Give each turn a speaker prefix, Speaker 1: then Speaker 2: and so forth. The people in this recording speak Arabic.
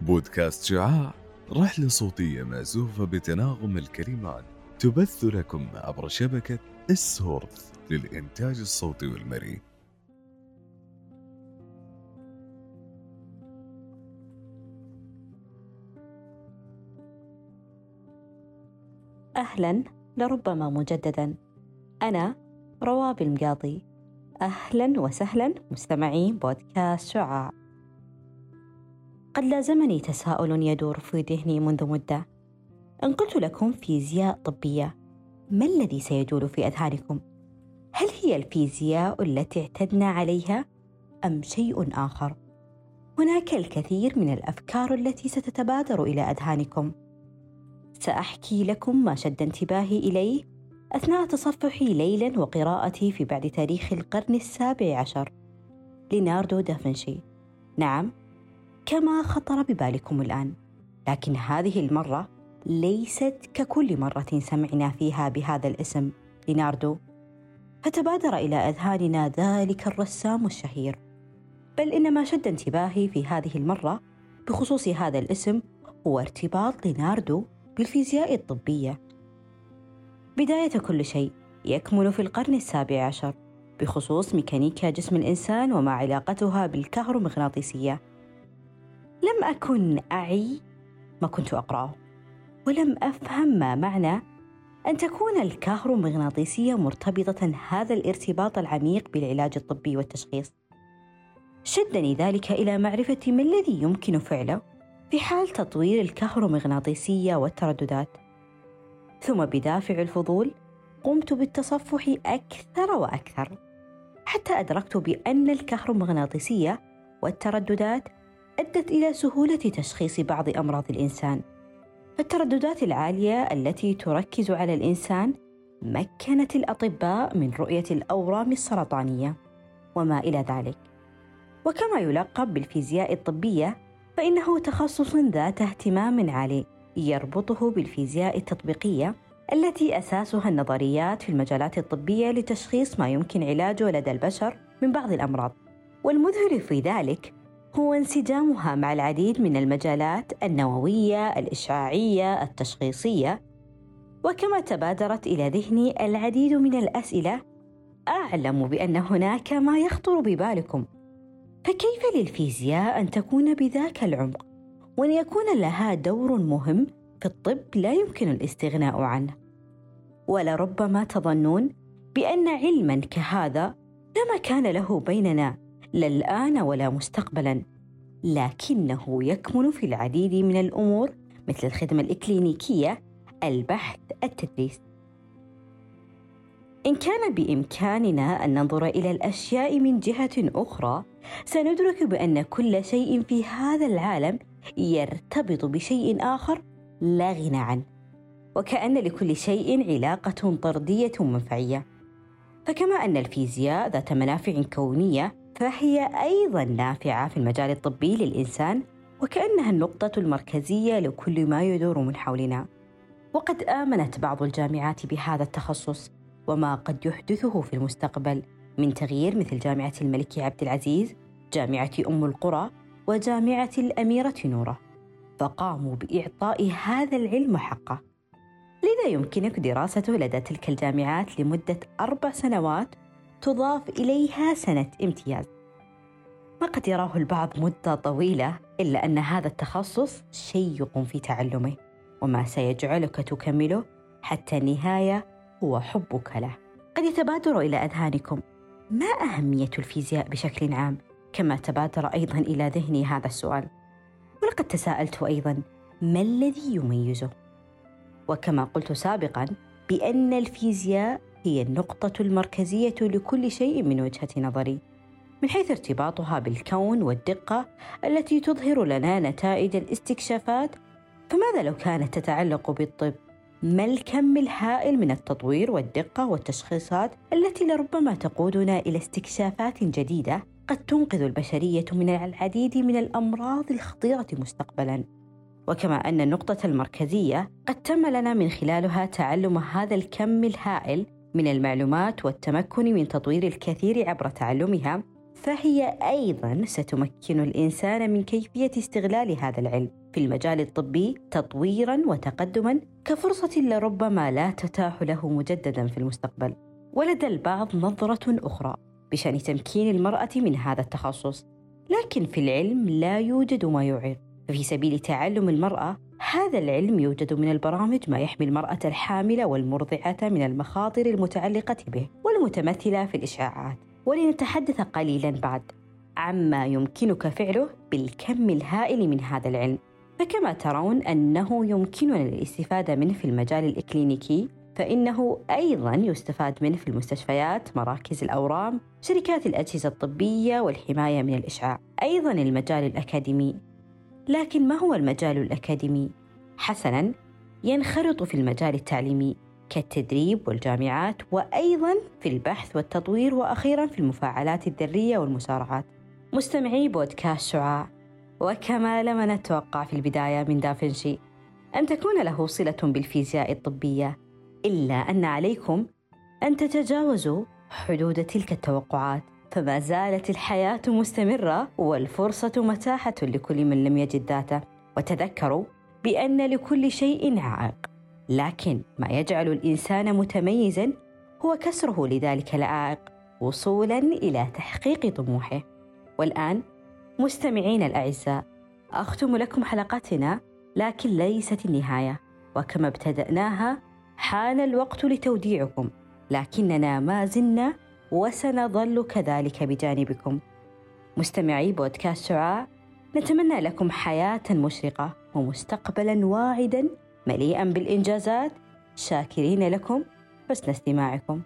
Speaker 1: بودكاست شعاع رحلة صوتية مأزوفة بتناغم الكلمات تبث لكم عبر شبكة السورث للإنتاج الصوتي والمرئي.
Speaker 2: أهلا لربما مجددا. أنا رواب المقاضي. أهلا وسهلا مستمعين بودكاست شعاع قد لازمني تساؤل يدور في ذهني منذ مدة إن قلت لكم فيزياء طبية ما الذي سيجول في أذهانكم؟ هل هي الفيزياء التي اعتدنا عليها أم شيء آخر؟ هناك الكثير من الأفكار التي ستتبادر إلى أذهانكم سأحكي لكم ما شد انتباهي إليه أثناء تصفحي ليلا وقراءتي في بعد تاريخ القرن السابع عشر. ليناردو دافنشي. نعم كما خطر ببالكم الآن لكن هذه المرة ليست ككل مرة سمعنا فيها بهذا الاسم ليناردو. فتبادر إلى أذهاننا ذلك الرسام الشهير. بل إن ما شد انتباهي في هذه المرة بخصوص هذا الاسم هو ارتباط ليناردو بالفيزياء الطبية. بداية كل شيء يكمن في القرن السابع عشر بخصوص ميكانيكا جسم الإنسان وما علاقتها بالكهرومغناطيسية. لم أكن أعي ما كنت أقرأه ولم أفهم ما معنى أن تكون الكهرومغناطيسية مرتبطة هذا الارتباط العميق بالعلاج الطبي والتشخيص. شدني ذلك إلى معرفة ما الذي يمكن فعله في حال تطوير الكهرومغناطيسية والترددات. ثم بدافع الفضول قمت بالتصفح أكثر وأكثر حتى أدركت بأن الكهرومغناطيسية والترددات أدت إلى سهولة تشخيص بعض أمراض الإنسان. فالترددات العالية التي تركز على الإنسان مكنت الأطباء من رؤية الأورام السرطانية وما إلى ذلك. وكما يلقب بالفيزياء الطبية فإنه تخصص ذات اهتمام عالي. يربطه بالفيزياء التطبيقية التي أساسها النظريات في المجالات الطبية لتشخيص ما يمكن علاجه لدى البشر من بعض الأمراض. والمذهل في ذلك هو انسجامها مع العديد من المجالات النووية الإشعاعية التشخيصية. وكما تبادرت إلى ذهني العديد من الأسئلة أعلم بأن هناك ما يخطر ببالكم. فكيف للفيزياء أن تكون بذاك العمق؟ وأن يكون لها دور مهم في الطب لا يمكن الاستغناء عنه. ولربما تظنون بأن علما كهذا لا مكان له بيننا لا الآن ولا مستقبلا لكنه يكمن في العديد من الأمور مثل الخدمة الإكلينيكية البحث التدريس. إن كان بإمكاننا أن ننظر إلى الأشياء من جهة أخرى سندرك بأن كل شيء في هذا العالم يرتبط بشيء آخر لا غنى عنه وكأن لكل شيء علاقة طردية منفعية. فكما أن الفيزياء ذات منافع كونية فهي أيضا نافعة في المجال الطبي للإنسان وكأنها النقطة المركزية لكل ما يدور من حولنا. وقد آمنت بعض الجامعات بهذا التخصص وما قد يحدثه في المستقبل. من تغيير مثل جامعة الملك عبد العزيز جامعة أم القرى وجامعة الأميرة نورة فقاموا بإعطاء هذا العلم حقه. لذا يمكنك دراسته لدى تلك الجامعات لمدة أربع سنوات تضاف إليها سنة امتياز. ما قد يراه البعض مدة طويلة إلا أن هذا التخصص شيق في تعلمه وما سيجعلك تكمله حتى النهاية هو حبك له. قد يتبادر إلى أذهانكم. ما أهمية الفيزياء بشكل عام؟ كما تبادر أيضا إلى ذهني هذا السؤال. ولقد تساءلت أيضا ما الذي يميزه؟ وكما قلت سابقا بأن الفيزياء هي النقطة المركزية لكل شيء من وجهة نظري من حيث ارتباطها بالكون والدقة التي تظهر لنا نتائج الاستكشافات. فماذا لو كانت تتعلق بالطب؟ ما الكم الهائل من التطوير والدقة والتشخيصات التي لربما تقودنا إلى استكشافات جديدة؟ قد تنقذ البشرية من العديد من الأمراض الخطيرة مستقبلاً. وكما أن النقطة المركزية قد تم لنا من خلالها تعلم هذا الكم الهائل من المعلومات والتمكن من تطوير الكثير عبر تعلمها فهي أيضا ستمكن الإنسان من كيفية استغلال هذا العلم في المجال الطبي تطويرا وتقدما كفرصة لربما لا تتاح له مجددا في المستقبل ولدى البعض نظرة أخرى بشأن تمكين المرأة من هذا التخصص لكن في العلم لا يوجد ما يعيق ففي سبيل تعلم المرأة هذا العلم يوجد من البرامج ما يحمي المرأة الحاملة والمرضعة من المخاطر المتعلقة به والمتمثلة في الاشعاعات ولنتحدث قليلا بعد عما يمكنك فعله بالكم الهائل من هذا العلم. فكما ترون أنه يمكننا الاستفادة منه في المجال الإكلينيكي فإنه أيضا يستفاد منه في المستشفيات مراكز الأورام شركات الأجهزة الطبية والحماية من الإشعاع أيضا المجال الأكاديمي. لكن ما هو المجال الأكاديمي؟ حسنا ينخرط في المجال التعليمي كالتدريب والجامعات وأيضا في البحث والتطوير وأخيرا في المفاعلات الذرية والمسارعات. مستمعي بودكاست شعاع وكما لم نتوقع في البداية من دافنشي ان تكون له صلة بالفيزياء الطبية؟ إلا أن عليكم أن تتجاوزوا حدود تلك التوقعات. فما زالت الحياة مستمرة والفرصة متاحة لكل من لم يجد ذاته. وتذكروا بأن لكل شيء عائق لكن ما يجعل الإنسان متميزا هو كسره لذلك العائق وصولا إلى تحقيق طموحه. والآن مستمعين الأعزاء أختم لكم حلقتنا لكن ليست النهاية. وكما ابتدأناها حان الوقت لتوديعكم لكننا ما زلنا وسنظل كذلك بجانبكم. مستمعي بودكاست شعاع نتمنى لكم حياة مشرقة ومستقبلا واعدا مليئا بالإنجازات. شاكرين لكم حسن استماعكم.